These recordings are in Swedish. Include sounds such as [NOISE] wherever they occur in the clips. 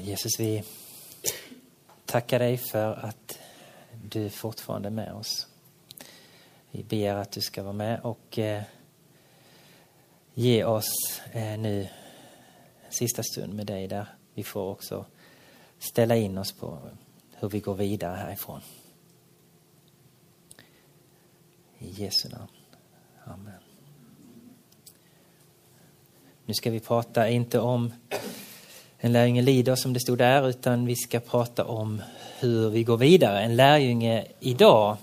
Eh, Jesus, vi tackar dig för att du fortfarande är med oss. Vi ber att du ska vara med och eh, ge oss eh, nu en sista stund med dig där vi får också ställa in oss på hur vi går vidare härifrån. I Jesu namn. Amen. Nu ska vi prata inte om en lärjunge lider som det stod där, utan vi ska prata om hur vi går vidare. En lärjunge idag,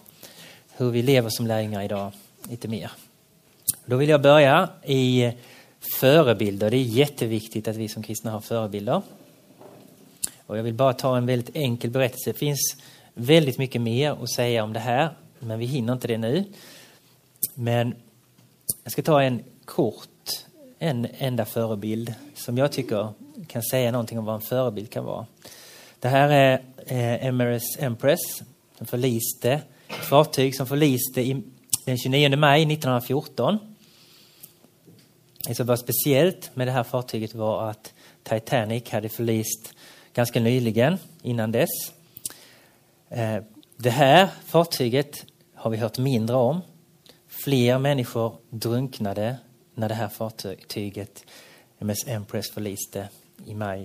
hur vi lever som lärjungar idag, lite mer. Då vill jag börja i förebilder. Det är jätteviktigt att vi som kristna har förebilder. Och jag vill bara ta en väldigt enkel berättelse. Det finns väldigt mycket mer att säga om det här, men vi hinner inte det nu. Men jag ska ta en kort, en enda förebild som jag tycker kan säga någonting om vad en förebild kan vara. Det här är eh, Emirates Empress som förliste, ett fartyg som förliste i, den 29 maj 1914. Det som var speciellt med det här fartyget var att Titanic hade förlist ganska nyligen, innan dess. Eh, det här fartyget har vi hört mindre om. Fler människor drunknade när det här fartyget, MS Empress, förliste i maj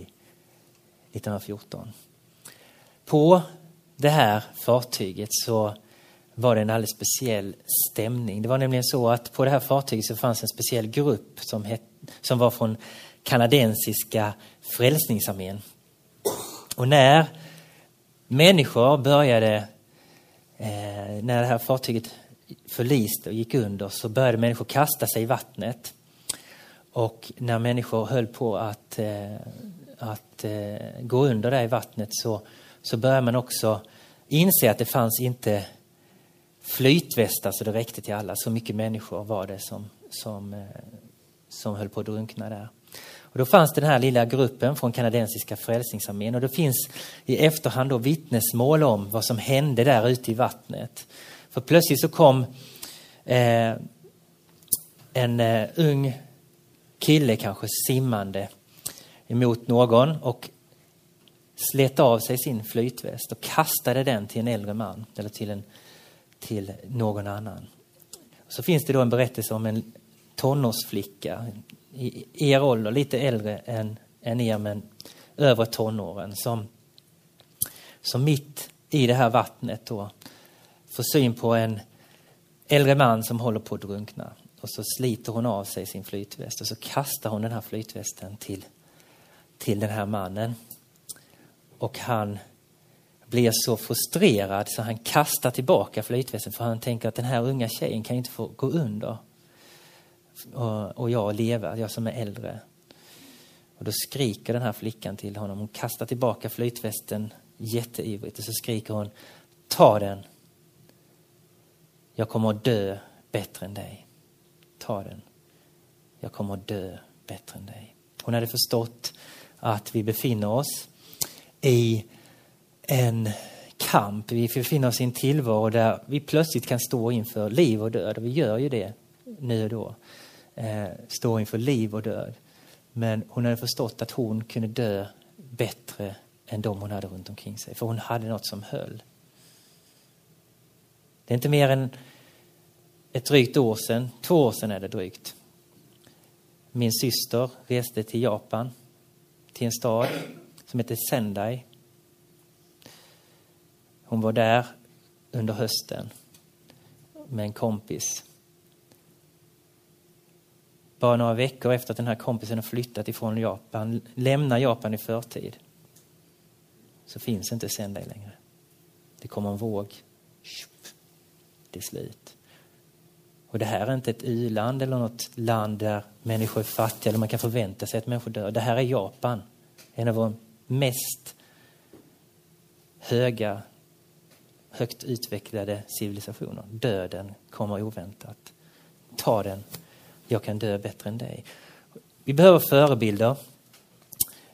1914. På det här fartyget så var det en alldeles speciell stämning. Det var nämligen så att på det här fartyget så fanns en speciell grupp som, het, som var från kanadensiska Frälsningsarmén. Och när människor började, eh, när det här fartyget förliste och gick under så började människor kasta sig i vattnet. Och när människor höll på att, eh, att eh, gå under där i vattnet så, så började man också inse att det fanns inte flytvästar så det räckte till alla. Så mycket människor var det som, som, eh, som höll på att drunkna där. Och då fanns det den här lilla gruppen från kanadensiska frälsningsarmén och det finns i efterhand då vittnesmål om vad som hände där ute i vattnet. För plötsligt så kom eh, en eh, ung kille kanske simmande emot någon och slet av sig sin flytväst och kastade den till en äldre man eller till, en, till någon annan. Så finns det då en berättelse om en tonårsflicka i er ålder, lite äldre än, än er men övre tonåren som, som mitt i det här vattnet då får syn på en äldre man som håller på att drunkna. Och så sliter hon av sig sin flytväst och så kastar hon den här flytvästen till, till den här mannen. Och han blir så frustrerad så han kastar tillbaka flytvästen för han tänker att den här unga tjejen kan inte få gå under. Och, och jag leva, jag som är äldre. Och då skriker den här flickan till honom. Hon kastar tillbaka flytvästen jätteivrigt och så skriker hon Ta den. Jag kommer att dö bättre än dig ta den. Jag kommer att dö bättre än dig. Hon hade förstått att vi befinner oss i en kamp. Vi befinner oss i en tillvaro där vi plötsligt kan stå inför liv och död. Och vi gör ju det nu och då. Eh, stå inför liv och död. Men hon hade förstått att hon kunde dö bättre än de hon hade runt omkring sig. För hon hade något som höll. Det är inte mer än ett drygt år sedan, två år sedan är det drygt. Min syster reste till Japan, till en stad som heter Sendai. Hon var där under hösten med en kompis. Bara några veckor efter att den här kompisen har flyttat ifrån Japan, lämnar Japan i förtid, så finns inte Sendai längre. Det kommer en våg till slut. Och det här är inte ett u-land eller något land där människor är fattiga eller man kan förvänta sig att människor dör. Det här är Japan. En av våra mest höga, högt utvecklade civilisationer. Döden kommer oväntat. Ta den. Jag kan dö bättre än dig. Vi behöver förebilder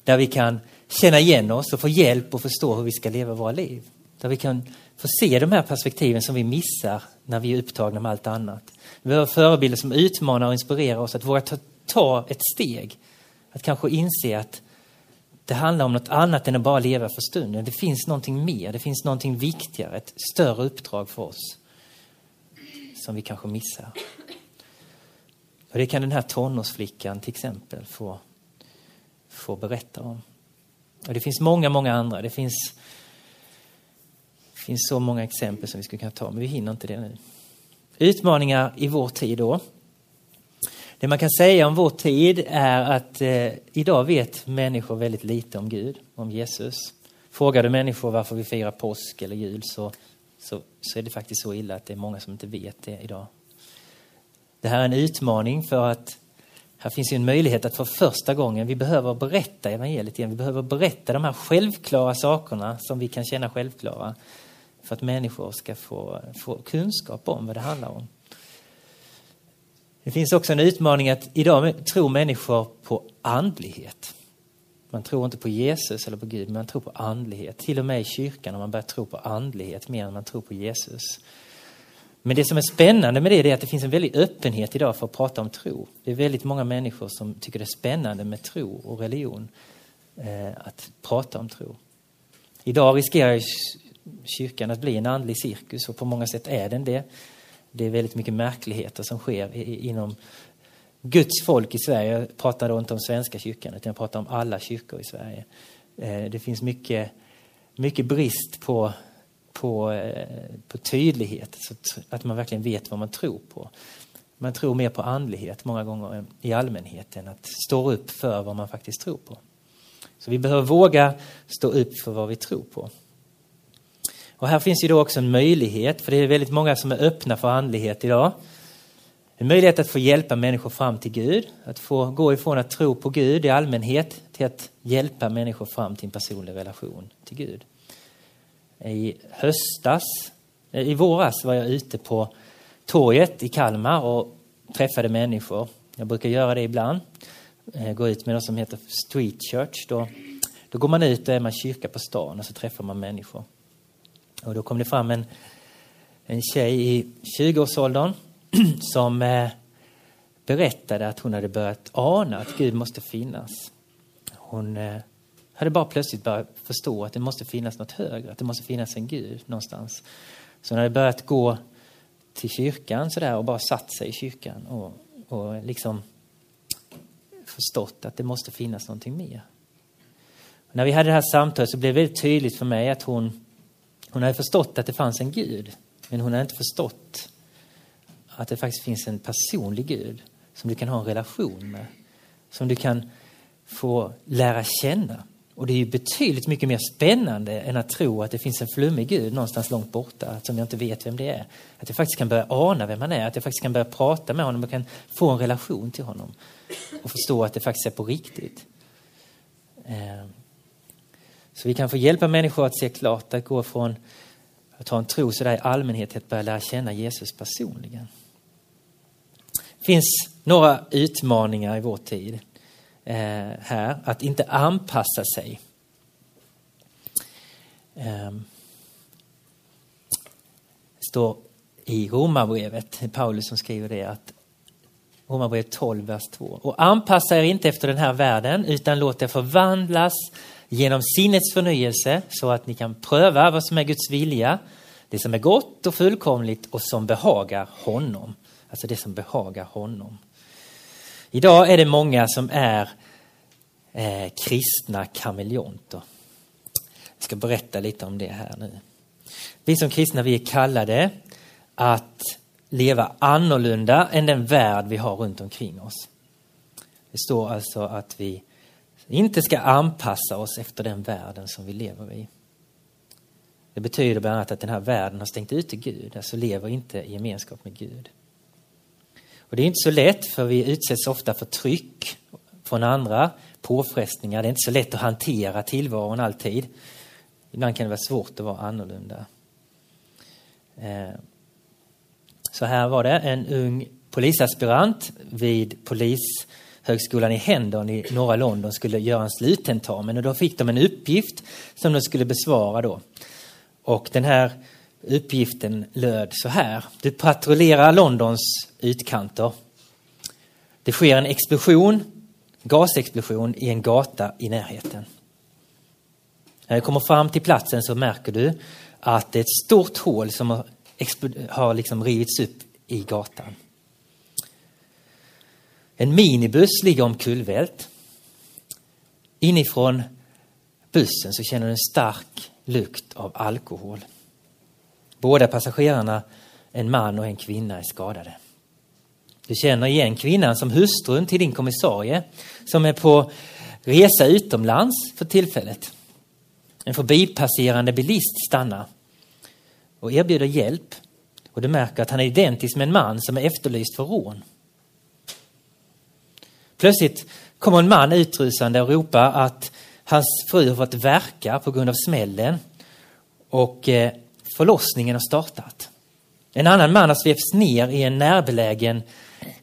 där vi kan känna igen oss och få hjälp och förstå hur vi ska leva våra liv. Där vi kan få se de här perspektiven som vi missar när vi är upptagna med allt annat. Vi behöver förebilder som utmanar och inspirerar oss att våga ta, ta ett steg. Att kanske inse att det handlar om något annat än att bara leva för stunden. Det finns någonting mer, det finns någonting viktigare, ett större uppdrag för oss som vi kanske missar. Och det kan den här tonårsflickan till exempel få, få berätta om. Och det finns många, många andra. Det finns, det finns så många exempel som vi skulle kunna ta, men vi hinner inte det nu. Utmaningar i vår tid då. Det man kan säga om vår tid är att eh, idag vet människor väldigt lite om Gud, om Jesus. Frågar du människor varför vi firar påsk eller jul så, så, så är det faktiskt så illa att det är många som inte vet det idag. Det här är en utmaning för att här finns ju en möjlighet att för första gången, vi behöver berätta evangeliet igen. Vi behöver berätta de här självklara sakerna som vi kan känna självklara. För att människor ska få, få kunskap om vad det handlar om. Det finns också en utmaning att idag tror människor på andlighet. Man tror inte på Jesus eller på Gud, men man tror på andlighet. Till och med i kyrkan har man börjat tro på andlighet mer än man tror på Jesus. Men det som är spännande med det är att det finns en väldig öppenhet idag för att prata om tro. Det är väldigt många människor som tycker det är spännande med tro och religion. Eh, att prata om tro. Idag riskerar kyrkan att bli en andlig cirkus och på många sätt är den det. Det är väldigt mycket märkligheter som sker inom Guds folk i Sverige. Jag pratar då inte om Svenska kyrkan utan jag pratar om alla kyrkor i Sverige. Eh, det finns mycket, mycket brist på på, eh, på tydlighet, så att man verkligen vet vad man tror på. Man tror mer på andlighet många gånger i allmänhet än att stå upp för vad man faktiskt tror på. Så vi behöver våga stå upp för vad vi tror på. Och här finns ju då också en möjlighet, för det är väldigt många som är öppna för andlighet idag. En möjlighet att få hjälpa människor fram till Gud, att få gå ifrån att tro på Gud i allmänhet till att hjälpa människor fram till en personlig relation till Gud i höstas, eh, i våras var jag ute på torget i Kalmar och träffade människor. Jag brukar göra det ibland. Eh, gå ut med något som heter Street Church. Då, då går man ut och är man kyrka på stan och så träffar man människor. Och då kom det fram en, en tjej i 20-årsåldern [CLEARS THROAT] som eh, berättade att hon hade börjat ana att Gud måste finnas. Hon eh, hade bara plötsligt börjat förstå att det måste finnas något högre, att det måste finnas en Gud någonstans. Så hon hade börjat gå till kyrkan sådär och bara satt sig i kyrkan och, och liksom förstått att det måste finnas någonting mer. Och när vi hade det här samtalet så blev det väldigt tydligt för mig att hon, hon hade förstått att det fanns en Gud. Men hon hade inte förstått att det faktiskt finns en personlig Gud som du kan ha en relation med. Som du kan få lära känna. Och det är ju betydligt mycket mer spännande än att tro att det finns en flummig Gud någonstans långt borta som jag inte vet vem det är. Att jag faktiskt kan börja ana vem han är, att jag faktiskt kan börja prata med honom och kan få en relation till honom. Och förstå att det faktiskt är på riktigt. Ehm. Så vi kan få hjälpa människor att se klart, att gå från att ha en tro sådär i allmänhet till att börja lära känna Jesus personligen. Det finns några utmaningar i vår tid eh, här, att inte anpassa sig. Eh, det står i Romarbrevet, Paulus som skriver det, att Romarbrevet 12, vers 2. Och anpassa er inte efter den här världen utan låt er förvandlas genom sinnets förnyelse så att ni kan pröva vad som är Guds vilja, det som är gott och fullkomligt och som behagar honom. Alltså det som behagar honom. Idag är det många som är eh, kristna kameleonter. Jag ska berätta lite om det här nu. Vi som kristna vi är kallade att leva annorlunda än den värld vi har runt omkring oss. Det står alltså att vi inte ska anpassa oss efter den världen som vi lever i. Det betyder bland annat att den här världen har stängt ute Gud, alltså lever inte i gemenskap med Gud. Och det är inte så lätt för vi utsätts ofta för tryck från andra, påfrestningar. Det är inte så lätt att hantera tillvaron alltid. Ibland kan det vara svårt att vara annorlunda. Eh, så här var det, en ung polisaspirant vid polis högskolan i Hendon i norra London skulle göra en sluttentamen och då fick de en uppgift som de skulle besvara då. Och den här Uppgiften löd så här. Du patrullerar Londons utkanter. Det sker en explosion, gasexplosion i en gata i närheten. När du kommer fram till platsen så märker du att det är ett stort hål som har, har liksom rivits upp i gatan. En minibuss ligger omkullvält. Inifrån bussen så känner du en stark lukt av alkohol. Båda passagerarna, en man och en kvinna, är skadade. Du känner igen kvinnan som hustrun till din kommissarie som är på resa utomlands för tillfället. En förbipasserande bilist stannar och erbjuder hjälp och du märker att han är identisk med en man som är efterlyst för rån. Plötsligt kommer en man utrusande och ropar att hans fru har fått verka på grund av smällen och eh, förlossningen har startat. En annan man har svepts ner i en närbelägen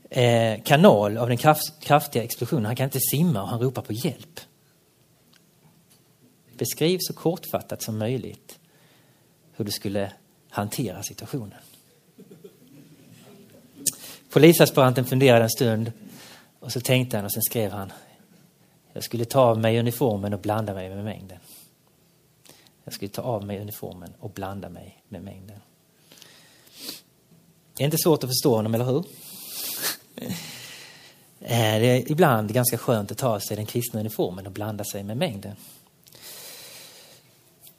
eh, kanal av den kraftiga explosionen. Han kan inte simma och han ropar på hjälp. Beskriv så kortfattat som möjligt hur du skulle hantera situationen. Polisaspiranten funderade en stund och så tänkte han och sen skrev han. Jag skulle ta av mig uniformen och blanda mig med mängden. Jag skulle ta av mig uniformen och blanda mig med mängden. Det är inte svårt att förstå honom, eller hur? [LAUGHS] Eh, det är ibland ganska skönt att ta av sig den kristna uniformen och blanda sig med mängden.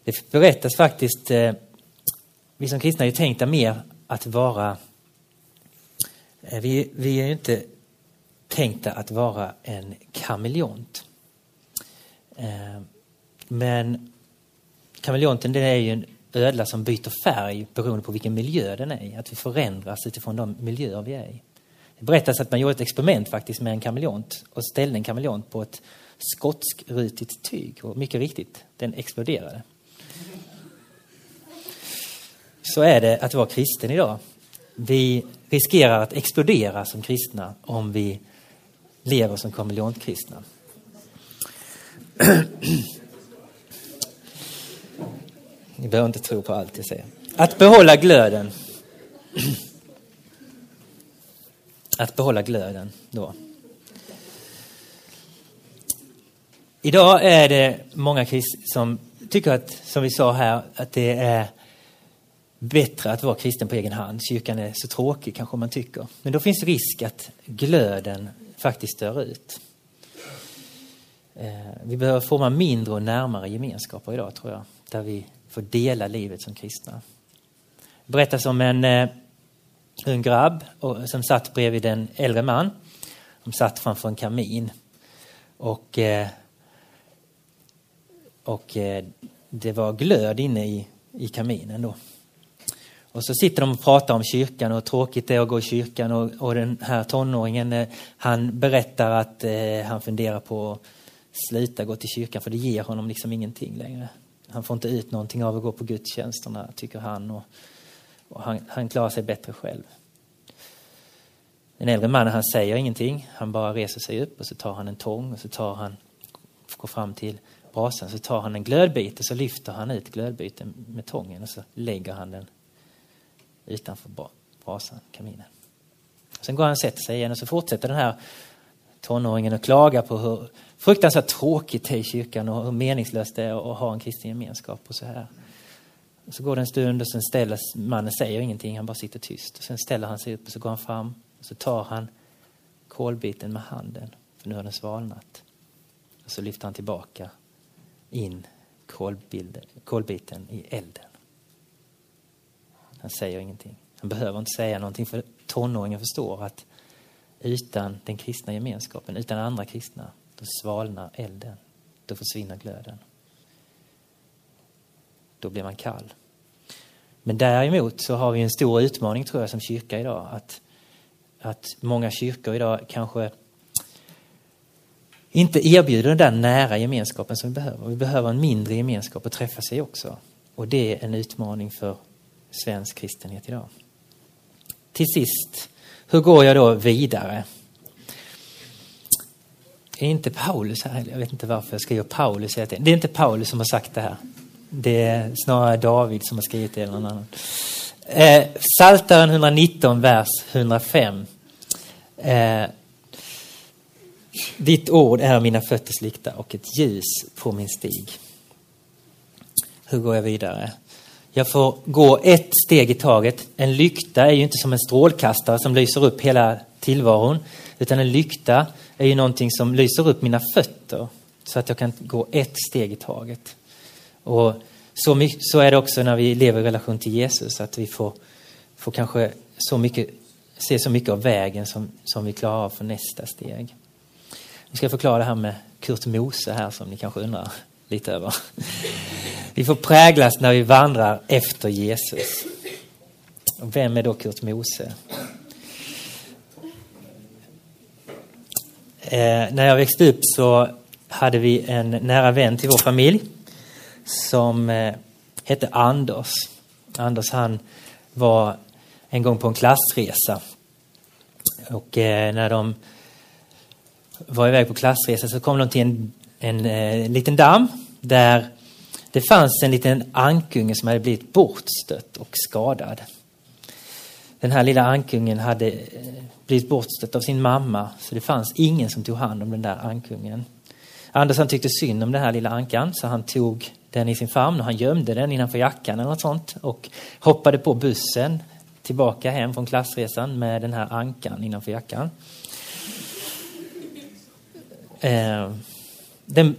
Det berättas faktiskt, eh, vi som kristna är ju tänkta mer att vara, eh, vi, vi är ju inte tänkta att vara en kameleont. Eh, men kameleonten den är ju en ödla som byter färg beroende på vilken miljö den är i. Att vi förändras utifrån de miljöer vi är i. Det berättas att man gjorde ett experiment faktiskt med en kameleont och ställde en kameleont på ett skotskrutigt tyg och mycket riktigt, den exploderade. Så är det att vara kristen idag. Vi riskerar att explodera som kristna om vi lever som kameleontkristna. [CLEARS THROAT] Ni behöver inte tro på allt jag säger. Att behålla glöden. [CLEARS THROAT] Att behålla glöden då. Idag är det många kristna som tycker att, som vi sa här, att det är bättre att vara kristen på egen hand. Kyrkan är så tråkig kanske man tycker. Men då finns risk att glöden faktiskt dör ut. Eh, vi behöver forma mindre och närmare gemenskaper idag tror jag. Där vi får dela livet som kristna. Det berättas om en en ung grabb som satt bredvid en äldre man. De satt framför en kamin. Och, eh, och det var glöd inne i, i kaminen då. Och så sitter de och pratar om kyrkan och tråkigt det är att gå i kyrkan och, och den här tonåringen eh, han berättar att eh, han funderar på att sluta gå till kyrkan för det ger honom liksom ingenting längre. Han får inte ut någonting av att gå på gudstjänsterna, tycker han. Och, och han, han klarar sig bättre själv. Den äldre mannen han säger ingenting. Han bara reser sig upp och så tar han en tång och så tar han, går fram till brasan, så tar han en glödbit och så lyfter han ut glödbiten med tången och så lägger han den utanför brasan, kaminen. Sen går han och sätter sig igen och så fortsätter den här tonåringen att klaga på hur fruktansvärt tråkigt det är i kyrkan och hur meningslöst det är att ha en kristen gemenskap och så här. Så går det en stund och sen ställer mannen säger ingenting, han bara sitter tyst. Och sen ställer han sig upp och så går han fram och så tar han kolbiten med handen, för nu har den svalnat. Och så lyfter han tillbaka in kolbiten i elden. Han säger ingenting. Han behöver inte säga någonting för tonåringen förstår att utan den kristna gemenskapen, utan andra kristna, då svalnar elden. Då försvinner glöden. Då blir man kall. Men däremot så har vi en stor utmaning tror jag som kyrka idag. Att, att många kyrkor idag kanske inte erbjuder den där nära gemenskapen som vi behöver. Vi behöver en mindre gemenskap att träffa sig också. Och det är en utmaning för svensk kristenhet idag. Till sist, hur går jag då vidare? är inte Paulus här, jag vet inte varför jag skriver Paulus. Det är inte Paulus som har sagt det här. Det är snarare David som har skrivit det eller någon annan. Eh, Saltaren 119, vers 105. Eh, Ditt ord är mina fötters lykta och ett ljus på min stig. hur går jag vidare? Jag får gå ett steg i taget. En lykta är ju inte som en strålkastare som lyser upp hela tillvaron. Utan en lykta är ju någonting som lyser upp mina fötter så att jag kan gå ett steg i taget. Och så, så är det också när vi lever i relation till Jesus, att vi får, får kanske så mycket, se så mycket av vägen som, som vi klarar av för nästa steg. Nu ska jag förklara det här med Kurt Mose här som ni kanske undrar lite över. Vi får präglas när vi vandrar efter Jesus. Och vem är då Kurt Mose? Eh, när jag växte upp så hade vi en nära vän till vår familj som eh, hette Anders. Anders han var en gång på en klassresa. Och eh, när de var iväg på klassresa så kom de till en, en, eh, liten damm där det fanns en liten ankunge som hade blivit bortstött och skadad. Den här lilla ankungen hade eh, blivit bortstött av sin mamma så det fanns ingen som tog hand om den där ankungen. Anders han tyckte synd om den här lilla ankan så han tog den i sin famn och han gömde den innanför jackan eller något sånt och hoppade på bussen tillbaka hem från klassresan med den här ankan innanför jackan. Eh, den,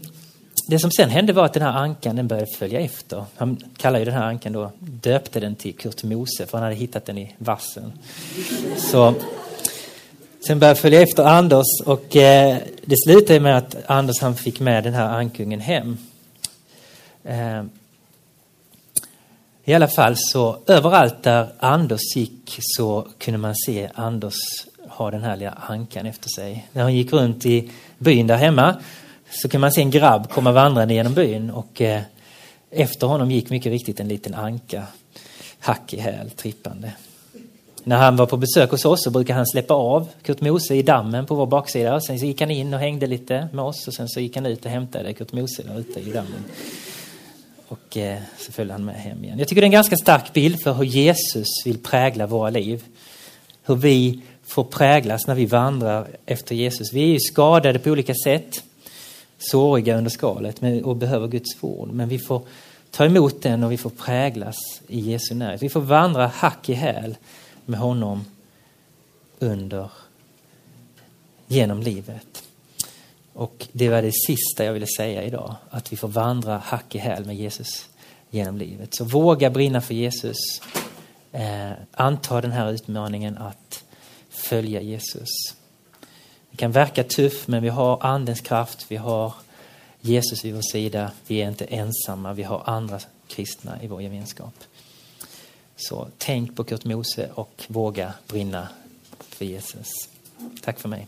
det som sen hände var att den här ankan den började följa efter. Han kallade ju den här ankan då, döpte den till Kurt Mose för han hade hittat den i vassen. Så sen började följa efter Anders och eh, det slutade med att Anders han fick med den här ankungen hem. Eh, I alla fall så överallt där Anders gick så kunde man se Anders ha den här lilla ankan efter sig. När han gick runt i byn där hemma så kan man se en grabb komma vandrande genom byn och eh, efter honom gick mycket riktigt en liten anka hack i häl, trippande. När han var på besök hos oss så brukade han släppa av Kurt Mose i dammen på vår baksida. Sen så gick han in och hängde lite med oss och sen så gick han ut och hämtade Kurt Mose där ute i dammen. Och eh, så följde han med hem igen. Jag tycker det är en ganska stark bild för hur Jesus vill prägla våra liv. Hur vi får präglas när vi vandrar efter Jesus. Vi är ju skadade på olika sätt såriga under skalet och behöver Guds ord. Men vi får ta emot den och vi får präglas i Jesu närhet. Vi får vandra hack i häl med honom under, genom livet. Och det var det sista jag ville säga idag, att vi får vandra hack i häl med Jesus genom livet. Så våga brinna för Jesus. Eh, anta den här utmaningen att följa Jesus. Kan verka tuff, men vi har andens kraft, vi har Jesus vid vår sida. Vi är inte ensamma, vi har andra kristna i vår gemenskap. Så tänk på Kurt Mose och våga brinna för Jesus. Tack för mig.